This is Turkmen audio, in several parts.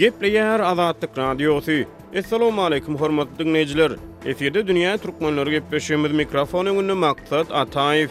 Gepleýär Azatlyk Radiosy. Assalamualaikum hormatly dinleýjiler. Efirde dünýä türkmenleri gepleşigimiz mikrofon öňünde maksat Ataýew.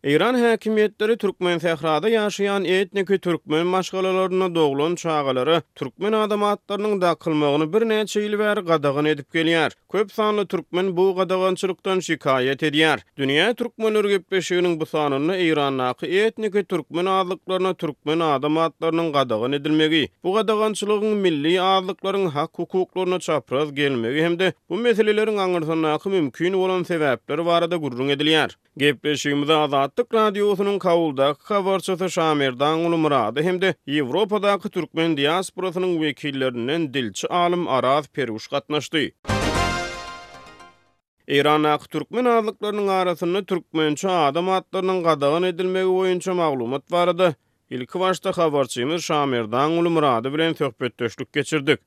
Eýran häkimiýetleri Türkmensährada ýaşaýan etniki türkmen maşgalalarynda doglan çagalara türkmen adam atlarynyň dakylmagyny birnäçe ýyl bäri gadagan edip gelýär. Köp sanly türkmen bu gadagançylykdan şikaýat edýär. Dünýä türkmenleri gepleşiginiň bu sanynda Eýrandaky etniki türkmen azlyklaryna türkmen adam atlarynyň gadagan edilmegi, bu gadagançylygyň milli azlyklaryň hak-hukuklaryna çapraz gelmegi hem-de bu meseleleriň aňyrsyndaky mümkin bolan sebäpler barada gürrüň edilýär. Gepleşigimize Azatlyk Radiosynyň Kabuldaky habarçysy Şamerdan Gulumyrady hem-de Ýewropadaky türkmen diasporasynyň wekillerinden dilçi alym Araz Perwiş gatnaşdy. Eýrandaky türkmen azlyklarynyň arasynda türkmençe adam atlarynyň gadagan edilmegi boýunça maglumat barada ilkibaşda habarçymyz Şamerdan Gulumyrady bilen söhbetdeşlik geçirdik.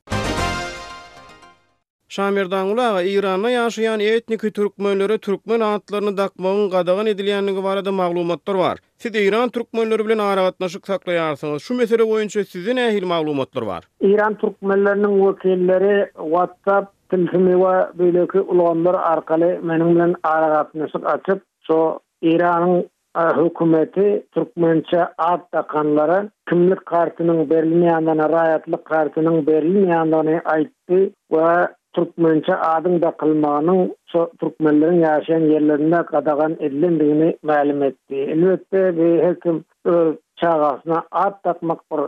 Şamerdangul aga Eýranda ýaşaýan etniki türkmenlere türkmen atlaryny dakmagyň gadagan edilýändigi barada maglumatlar bar. Siz Eýran türkmenleri bilen aragatnaşyk saklaýarsyňyz, şu mesele boýunça sizde nähili maglumatlar bar? Eýran türkmenleriniň wekilleri WhatsApp, tilsimi we beýleki ulgamlar arkaly meniň bilen aragatnaşyk açyp, şo Eýranyň A hökümeti türkmençe at dakanlara kimlik kartynyň berilmeýändigini, raýatlyk kartynyň berilmeýändigini aýtdy we türkmençe adyň dakylmagynyň şu türkmenleriň ýaşaýan ýerlerinde gadagan edilendigini mälim etdi. Elbetde, bi her kim öz çagasyna at dakmak bir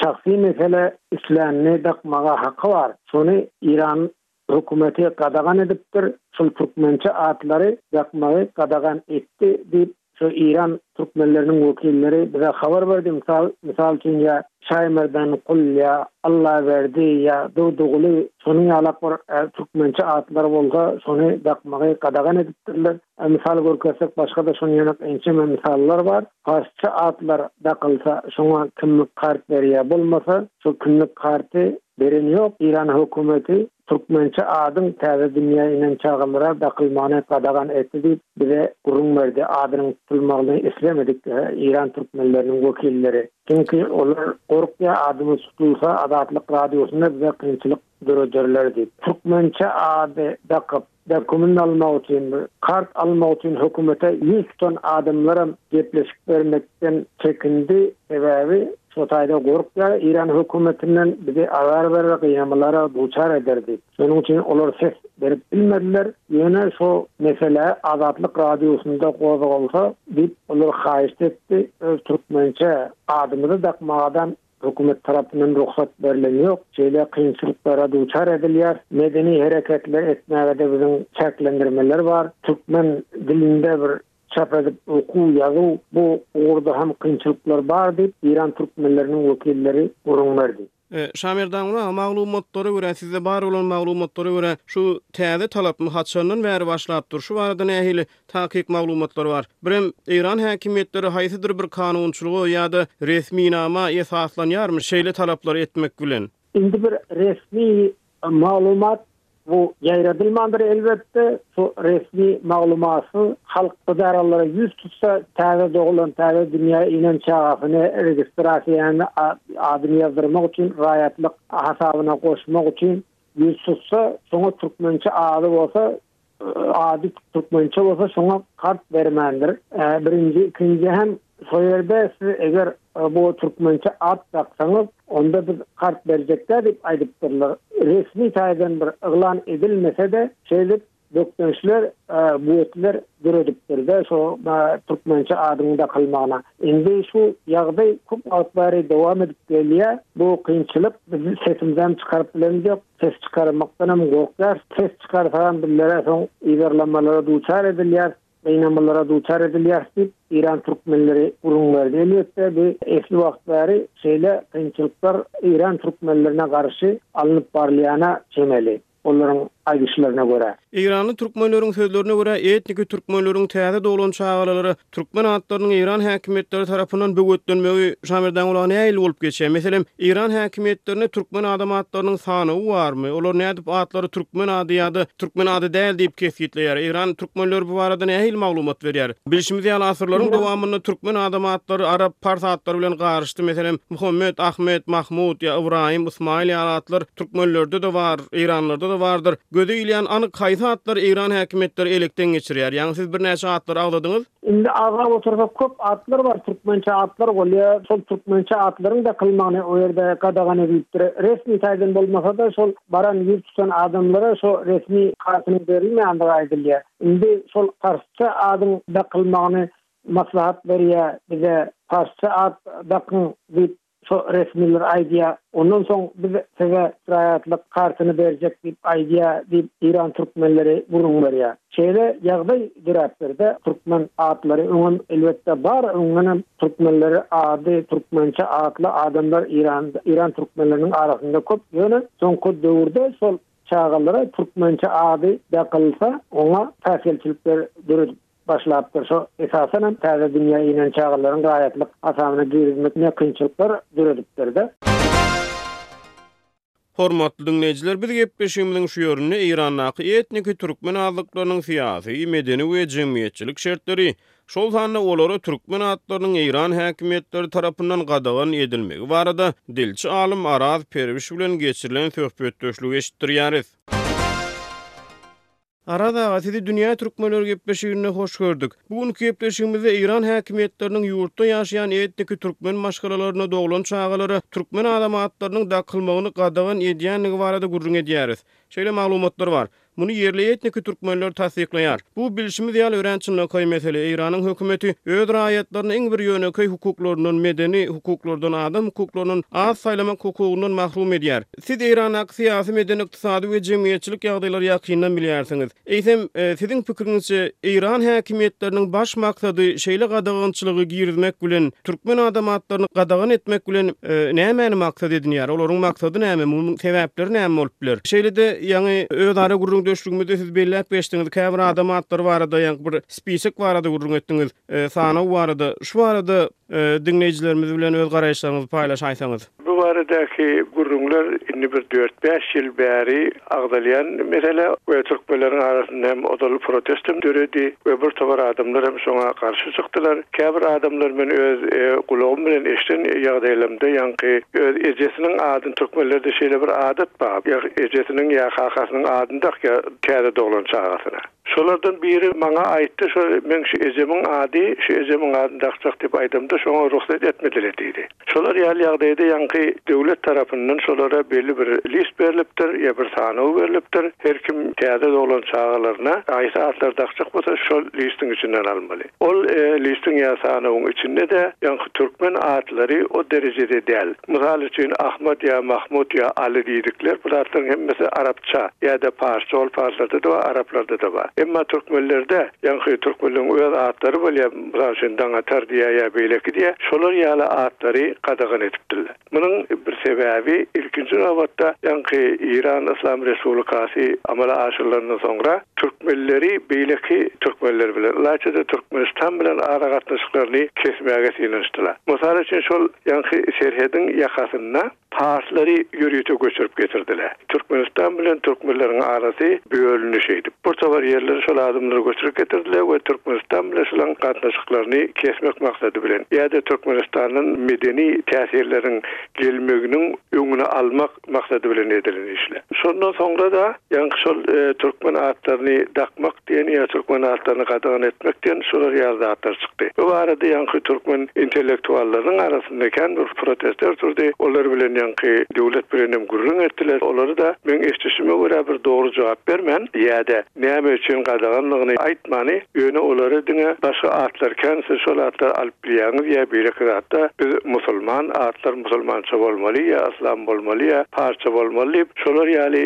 şahsy mesele, islänini dakmaga haky bar. Şony Iran hökümeti gadagan edipdir, şul türkmençe atlary dakmagy gadagan etdi diýip şu Iran türkmenleriniň wekilleri bize habar berdi, mysal mysal üçin ýa Şaýmerdankul ýa Allaberdi ýa Durdyguly şonuň ýalak bir türkmençe atlary bolsa şony dakmagy gadagan edipdirler. Mysal görkezsek, başga-da şon ýanak ençeme mysallar bar. Parsça atlar dakylsa, şoňa kimlik kart berýär. Bolmasa, şol kimlik karty beren ýok. Eýran hökümeti türkmençe adyň täze dünýä inen çagalara dakylmagyny gadagan etdi diýip, bize gürrüň berdi adynyň tutulmagyny islemedik eýran türkmenleriniň wekilleri. Çünki olar gorkýar, adymyz tutulsa, Azatlyk Radiosynda bize kynçylyk dörederler diýip, türkmençe ady dakyp, dokument almak üçin, bir kart almak üçin hökümete ýüz tutan adamlaram gepleşik bermekden çekindi. Sebäbi şo taýda gorkýar, Eýran hökümetinden bizi azar berer, gynamalara duçar eder diýip. Şonuň üçin olar ses berip bilmediler. Ýöne şo mesele Azatlyk Radiosynda gozgalsa diýip, olar haýyşt etdi. Öz türkmençe adymyzy dakmagadam Hökümet tarapyndan rugsat berlen ýok. Şeýle kynçylyklara duçar edilýär. Medeni hereketler etmäge-de biziň çäklendirmeler bar. Türkmen dilinde bir çap edip okuw, ýazuw, bu ugurda hem kynçylyklar bar diýip, eýran türkmenleriniň wekilleri gürrüň berdi. Şamerdan Gura, maglumatlara görä, sizde bar bolan maglumatlara görä, şu täze talapmy, haçandan bäri başlap durşy barada nähili takyk maglumatlar bar. Birem, eýran häkimiýetleri haýsydyr bir kanunçylyga ýa-da resminama esaslanýarmy şeýle talaplary etmek bilen? Indi bir resmi maglumat bu ýaýradylmandyr elbetde, şu resmi maglumatsyz halk ydaralary ýüz tutsa, täze dogulan, täze dünýä inen çagasyny registrasiýany adyny ýazdyrmak üçin, raýatlyk hasabyna goşmak üçin ýüz tutsa, şoňa türkmençe ady bolsa, Ady türkmençe bolsa şoňa kart bermändir. Birinji ikinji hem şo ýerde siz eger bu türkmençe at daksaňyz onda biz kart berjekdä diýip aýdypdyrlar. Resmi taýdan bir yglan edilmesede şeýdip bökdençler bötler döredipdirde şo türkmençe adyň dakylmagyna. Indi şu ýagdaý köp wagt bäri dowam edip gelýä. Bu kynçylyk biz sesimizem çykaryp bilemizok. Ses çykarmakdanam gorkýar. Ses çykarsagam billere soň yzarlamalara duçar edilýär, gynamalara duçar edilýäris diýip, eýran türkmenleri gürrüň berdi. Elbetde, bu esli wagt bäri şeýle kynçylyklar eýran türkmenlerine garşy alnyp barylýana çemeli, olaryň aýdyşlaryna görä. Eýranly türkmenleriň sözlerine görä, etniki türkmenleriň täze doglan çagalalary Türkmen atlarynyň eýran häkimiýetleri tarapyndan böwetlenmegi Şamerdangulyga nähili bolup geçýär? Meselem, eýran häkimiýetlerinde türkmen adam atlarynyň sanawy barmy? Olar nädip atlary türkmen ady ýa-da türkmen ady däl diýip kesgitleýär? Eýran türkmenleri bu barada nähili maglumat berýär? Bilşimiz ýaly, asyrlaryň dowamynda türkmen adam atlary arap, pars atlary bilen garyşdy. Meselem, Muhammet, Ahmet, Mahmud ýa Ybraýym, Ysmaýyl ýaly atlar türkmenlerde-de bar, eýranlarda-da bardyr. Göze ilýän anyk haýsy atlary Eýran häkimiýetleri elekden geçirýär? Ýaňy siz birnäçe atlary agzadyňyz. Indi agzap otursak köp atlar bar türkmençe atlar bolýa şol türkmençe atlaryň dakylmagyny o ýerde gadagan edilipdir resmi taýdan bolmasada şol baran ýüz tutan adamlara şo resmi kartynyň berilmeýandigi aýdylýa indi şol parsça adyň dakylmagyny maslahat berýa bize parsça at dakyň diýip Şo resmiler aýdýar, ondan soň biz size raýatlyk kartyny berjek diýip aýdýar diýip Eýran türkmenleri gürrüň berýär. Şeýle ýagdaý döräpdir-de, türkmen atlary öňem elbetde bar, öňdenem türkmenleri ady türkmençe atly adamlar Eýranda, Eýran türkmenleriniň arasynda köp, ýöne soňky döwürde şol çagalara türkmençe ady dakylsa, oňa päsgelçilikler döredip. başlapdyr. Şo, esasan hem, täze dünýä inen çagalaryň raýatlyk hasabyna girizmek mýakynçylyklar döredipdir-de. Hormatly diňleýjiler, biz gepleşigimiziň şu ýerinde Eýrandaky etniki türkmen azlyklarynyň syýasy, medeni we jemgyýetçilik şertleri, şol sanda olara türkmen atlarynyň Eýran häkimiýetleri tarapyndan gadagan edilmegi barada dilçi alym Araz Perwiş bilen geçirilen söhbetdeşligi eşitdirýäris. Araz aga sizi Dünýä Türkmenleri gepleşiginde hoş gördük. Bu günki gepleşigimizde Eýran häkimiýetleriniň ýurtda ýaşaýan etniki türkmen maşgalalaryna doglan çagalara türkmen azamatlarynyň dakylmagyny gadagan edýändigi barada gürrüň edýäris. Şeýle maglumatlar bar. Muny ýerli etniki türkmenler tassyklaýar. Bu bilşimiz ýaly örän çynlakaý mesele. Eýranyň hökümeti öz raýatlaryny iň bir ýönekeý hukuklaryndan, medeni hukuklardan, adam hukuklaryndan, az saýlamak hukugyndan mahrum edýär. Siz Eýrandaky syýasy, medeni-ykdysady we jemgyýetçilik ýagdaýlary ýakyndan bilýärsiňiz. Eýsem, siziň pikiriňizçe, Eýran häkimiýetleriniň baş maksady şeýle gadagançylygy girizmek bilen, türkmen adamatlaryny gadagan etmek bilen nämäni maksat edinýär? Olaryň maksady näme? Munuň sebäpleri näme bolup biler? Şeýle-de, ýaňy özara gürrüňdeşligimizde siz belläp geçdiňiz, käbir adam atlary barada, ýaňky bir spisok barada gürrüň etdiňiz, sanaw barada. Şu barada Diňleýjilerimiz bilen öz garaýyşlaryňyzy paýlaşaýsaňyz. Bu baradäki gürrüňler indi bir dört-bäş ýyl bäri agzalýan mesele we türkmenleriň arasynda hem ozal protest hem döredi we bir topar adamlar hem şoňa garşy çykdylar. Käbir adamlar men öz gulagym bilen eşden ýagdaýlamda ýaňky öz ejesiniň adyny türkmenlerde şeýle bir adat bar ýa ejesiniň ýa kakasynyň adyny dak ýa täze doglan çagasyna. Şolardan biri maňa aýtdy, şo men şu ejemiň ady, şu ejemiň adyny dakjak diýip aýdamda, şoňa rugsat etmediler diýdi. Şolar ýaly ýagdaýda ýaňky döwlet tarapyndan şolara belli bir list berlipdir, ýa bir sanaw berlipdir, her kim täze doglan çagalaryna haýsy atlary dakjak bolsa şol listiň içinden almaly. Ol listiň ýa sanawyň içinde-de ýaňky türkmen atlary o derejede däl. Mysal üçin, Ahmad ýa Mahmud ýa Aly diýdikler, bu zatlaryň hemmesi arapça ýa-da parsça, ol parslarda-da bar, araplarda-da bar. Emma türkmenlerde, ýaňky türkmenleriň öz atlary bolýar, mysal üçin, Daňatar diýýär ýa beýleki diýýär, şolar ýaly atlary gadagan edipdirler. Munuň bir sebäbi, ilkinji nobatda, ýaňky Eýran Yslam Respublikasy amala aşyrylandan soňra, türkmenleri beýleki türkmenler bilen, ylaýta-da Türkmenistan bilen aragatnaşyklaryny kesmäge synanyşdylar. Mysal üçin, şol Ýaňky serhediň ýakasynda parslary ýörite göçürip getirdiler. Türkmenistan bilen türkmenleriň arasy bölündi şeýdip. Bir topar ýerleri şol adamlar göçürip getirdiler we Türkmenistan bilen şolaň gatnaşyklaryny kesmek maksady bilen ýa-da Türkmenistandan medeni täsirleriň gelmeginiň öňüni almak maksady bilen edilen işle. Şondan soňra-da ýaňky şol türkmen atlaryny dakmak diýen ýa türkmen atlaryny gadagan etmek diýen şular ýaly zatlar çykdy. Bu barada ýaňky türkmen intellektuallarynyň arasynda kän bir protestler turdy. Olar bilen ýaňky döwlet bilenem gürrüň etdiler. Olary-da meň eşdişime görä bir dogry jogap bermän ýa-da, Näme üçin gadagandygyny aýtmany, ýöne olary diňe başga atlar kän siz şol atlary alyp bilýäňiz ýa beýleki zatda biz musulman atlar musulmança bolmaly ýa yslam bolmaly ýa parsça bolmaly diýip şolar ýaly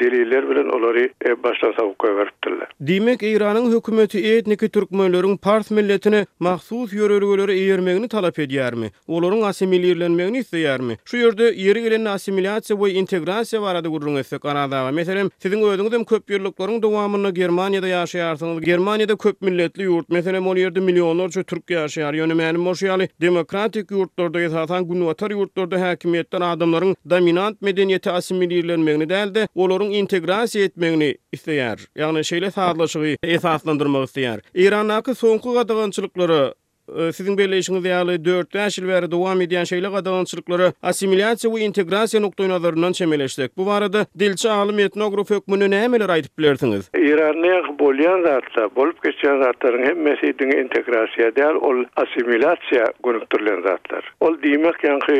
deliller bilen olary başdan sowup goýberipdirler. Diýmek Eýranyň hökümeti etniki türkmenleriň pars milletine mahsus ýörelgelere eýermegini talap edýärmi? Olaryň assimilirlenmegini isleýärmi? Şu ýerde, ýeri gelende, assimilýasiýa we integrasiýa barada gürrüň etsek, Araz aga, meselem, siziň özüňizem köpýyllyklaryň dowamynda Germaniýada ýaşaýarsyňyz, Germaniýada köpmilletli ýurt, meselem, ol ýerde millionlarça türk ýaşaýar, ýöne mälim bolşy ýaly, demokratik ýurtlarda, esasan, günbatar ýurtlarda häkimiýetler adamlaryň dominant medeniýete assimilirlenmegini däl-de, olaryň integrasiýa etmegini isleýär, ýagny şeýle sazlaşygy esaslandyrmak isleýär. Eýrandaky soňky gadagançylyklara Siziň belleýşiňiz ýaly, dört-bäş ýyl bäri dowam edýän şeýle gadagançylyklara assimilýasiýa we integrasiýa nukdaýnazaryndan çemeleşsek, bu barada dilçi, alym, etnograf hökmünde nämeleri aýdyp bilersiňiz? Eýranda bolýan zatlar, bolup geçýän zatlaryň hemmesi diňe integrasiýa däl, ol assimilýasiýa gönükdirilen zatlar. Ol diýmek, ýaňky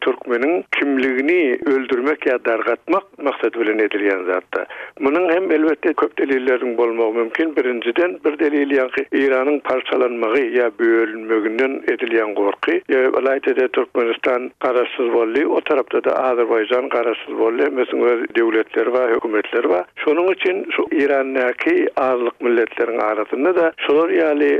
türkmeniň kimligini öldürmek ýa dargatmak. maksady bilen edilýän zatda. Munuň hem elbetde köp delilleriniň bolmagy mümkin. Birinjiden, bir delil ýaňky Eýranyň parçalanmagy ýa bölünmeginden edilýän gorky. Ylaýta-da Türkmenistan garaşsyz boldy, o tarapda-da Azerbaýjan garaşsyz boldy, hemmesiniň öz döwletleri bar, hökümetleri bar. Şonuň üçin şu Eýrandaky azlyk milletleriň arasynda-da şolar ýaly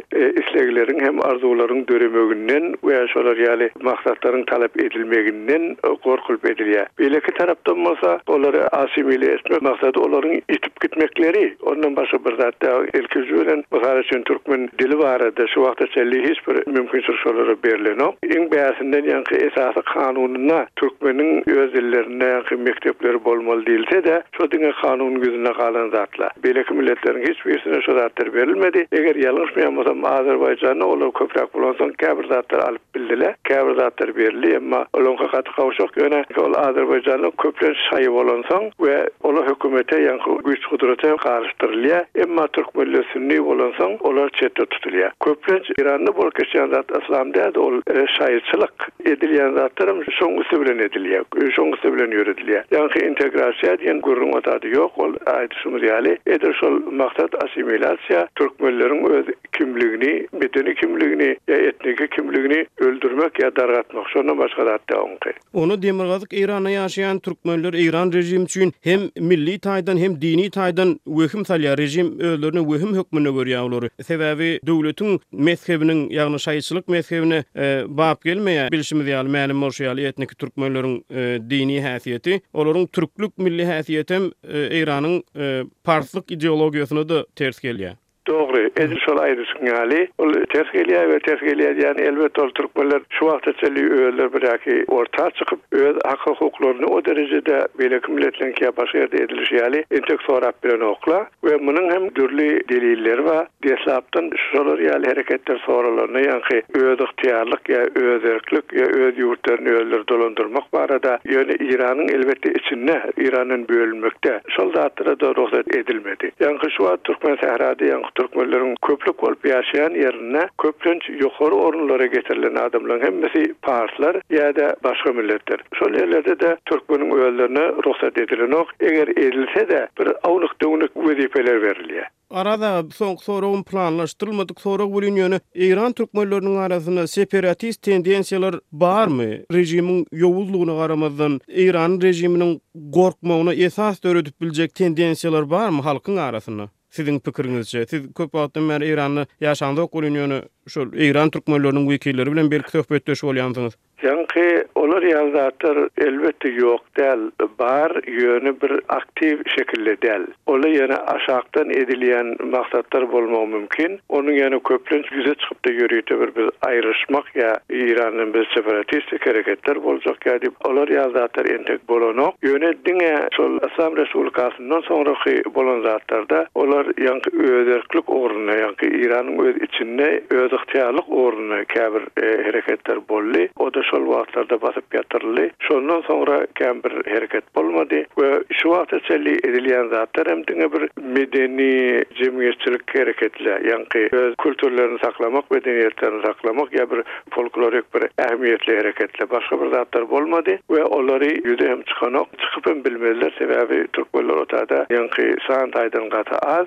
islegleriň hem arzuwlaryň döremeginden we şolar ýaly maksatlaryň talap edilmeginden, gorkulyp edilýär. Beýleki tarapdan bolsa, olary assimile etmek maksady olaryň ýitip gitmekleri, ondan başga bir zat däl. Ilki ýüz beren, mysal üçin, türkmen dili barada şu wagta çenli hiç bir mümkinçilik şolara berilenok. Iň bärsinden ýaňky esasy kanunynda türkmeniň öz dillerinde ýaňky mekdepleri bolmaly diýilse-de, şo diňe kanunyň ýüzünde galan zatlar. Beýleki milletleriň hiç birisine şu zatlar berilmedi. Eger ýalňyşmaýan bolsam, Azerbaýjanda olar köpräk bolansoň käbir zatlar alyp. Bildi-le, käbir zatlar belli, emma olaňky gaty gawşak, ýöne ol Azerbaýjanda köplenç şaýy bolansoň we olar hökümete, ýaňky güýç-gudrata garyşdyrylýar, emma türkmenler sünni bolansoň, olar çetde tutulýar. Köplenç Eýranda bolup geçýän zat yslam däl-de, ol şaýyçylyk. Edilýän zatlar hem şoň üsti bilen edilýär, şoň üsti bilen ýöredilýär. Ýaňky integrasiýa diýen gürrüň o zady ýok, ol aýdyşymyz ýaly, edil şol maksat assimilasiýa, türkmenleriň öz. kimligini, medeni kimligini ýa etniki kimligini öldürmek ýa dargatmak, şondan başga zat däl oňky. Ony Demirgazyk Eýranda ýaşaýan türkmenler Eýran režimi üçin hem milli taýdan hem dini taýdan wehim salýar, režim özlerine wehim hökmünde görýär olary. Sebäbi döwletiň mezhebiniň ýagny şaýyçylyk mezhebine bap gelmeýär. Bilşimiz ýaly, mälim bolşy ýaly etniki türkmenleriň dini häsiýeti, olaryň türklük milli häsiýetem Eýranyň parslyk ideologiýasyna-da ters gelýär. Dogry, edil şol aýdyşyň ýaly, ol ters gelýär we ters gelýär diýýän, elbetde, ol türkmenler şu wagta çenli özleri biräki orta çykyp, öz hak-hukuklaryny o derejede beýleki milletleriniňkiä başga ýerde edilişi ýaly entek sorap bilenokla we munuň hem dürli delilleri bar. Deslapdan şolar ýaly hereketler soralanda ýaňky özygtyýarlyk ýa özerklik ýa öz ýurtlaryny özleri dolandyrmak barada, ýöne Iranyň elbetde içinde, Irandan bölünmekde şol zatlara-da rugsat edilmedi. ýerlerdi. Ýaňky şu wagt Türkmensährada ýaňky türkmenleriň köplük bolup ýaşaýan ýerinde köplenç ýokary orunlara getirilen adamlaryň hemmesi parslar ýa-da başga milletler. Şol ýerlerde-de türkmeniň özlerine rugsat edilenok, eger edilse-de bir awnuk-döwnük wezipeler berilýär. Oraz aga, soňky soragym planlaşdyrylmadyk sorag welin ýöne Eýran türkmenleriniň arasynda seperatist tendensiýalar barmy? Režimiň ýowuzlygyna garamazdan, Eýran režiminiň gorkmagyna esas döredip biljek tendensiýalar barmy halkyň arasynda? Siziň pikiriňizçe, siz köp wagtdan bäri Eýranda ýaşaňyzok welin, ýöne şol eýran türkmenleriniň wekilleri bilen belki söhbetdeş bolýansyňyz? Ýaňky olar ýaly zatlar elbetde ýok däl, bar, ýöne bir aktiw şekilde däl. Onda ýene aşakdan edilýän maksatlar bolmagy mümkin. Onuň ýene köplenç ýüze çykypdy, ýörite bir biz aýrylyşmak ýa Eýrandan biz separatistik hereketler boljak ýa diýip, olar ýaly zatlar entek bolanok. Ýöne diňe şol Yslam Respublikasyndan soňraky bolan zatlarda olar ýaňky özerklik ugrunda, ýaňky Eýranyň öz içinde özygtyýarlyk ugrunda, käbir hereketler boldy. O-da şol wagtlarda basyp ýatyryldy. Şondan soňra kän bir hereket bolmady we şu wagta çenli edilýän zatlar hem diňe bir medeni, jemgyýetçilik hereketler, ýaňky öz kültürlerini saklamak, medeniýetlerini saklamak ýa bir folklorik bir ähmiýetli hereketler, başga bir zatlar bolmady we olary ýüze hem çykanok, çykyp hem bilmezler, sebäbi türkmenler o taýda ýaňky san taýdan gaty az.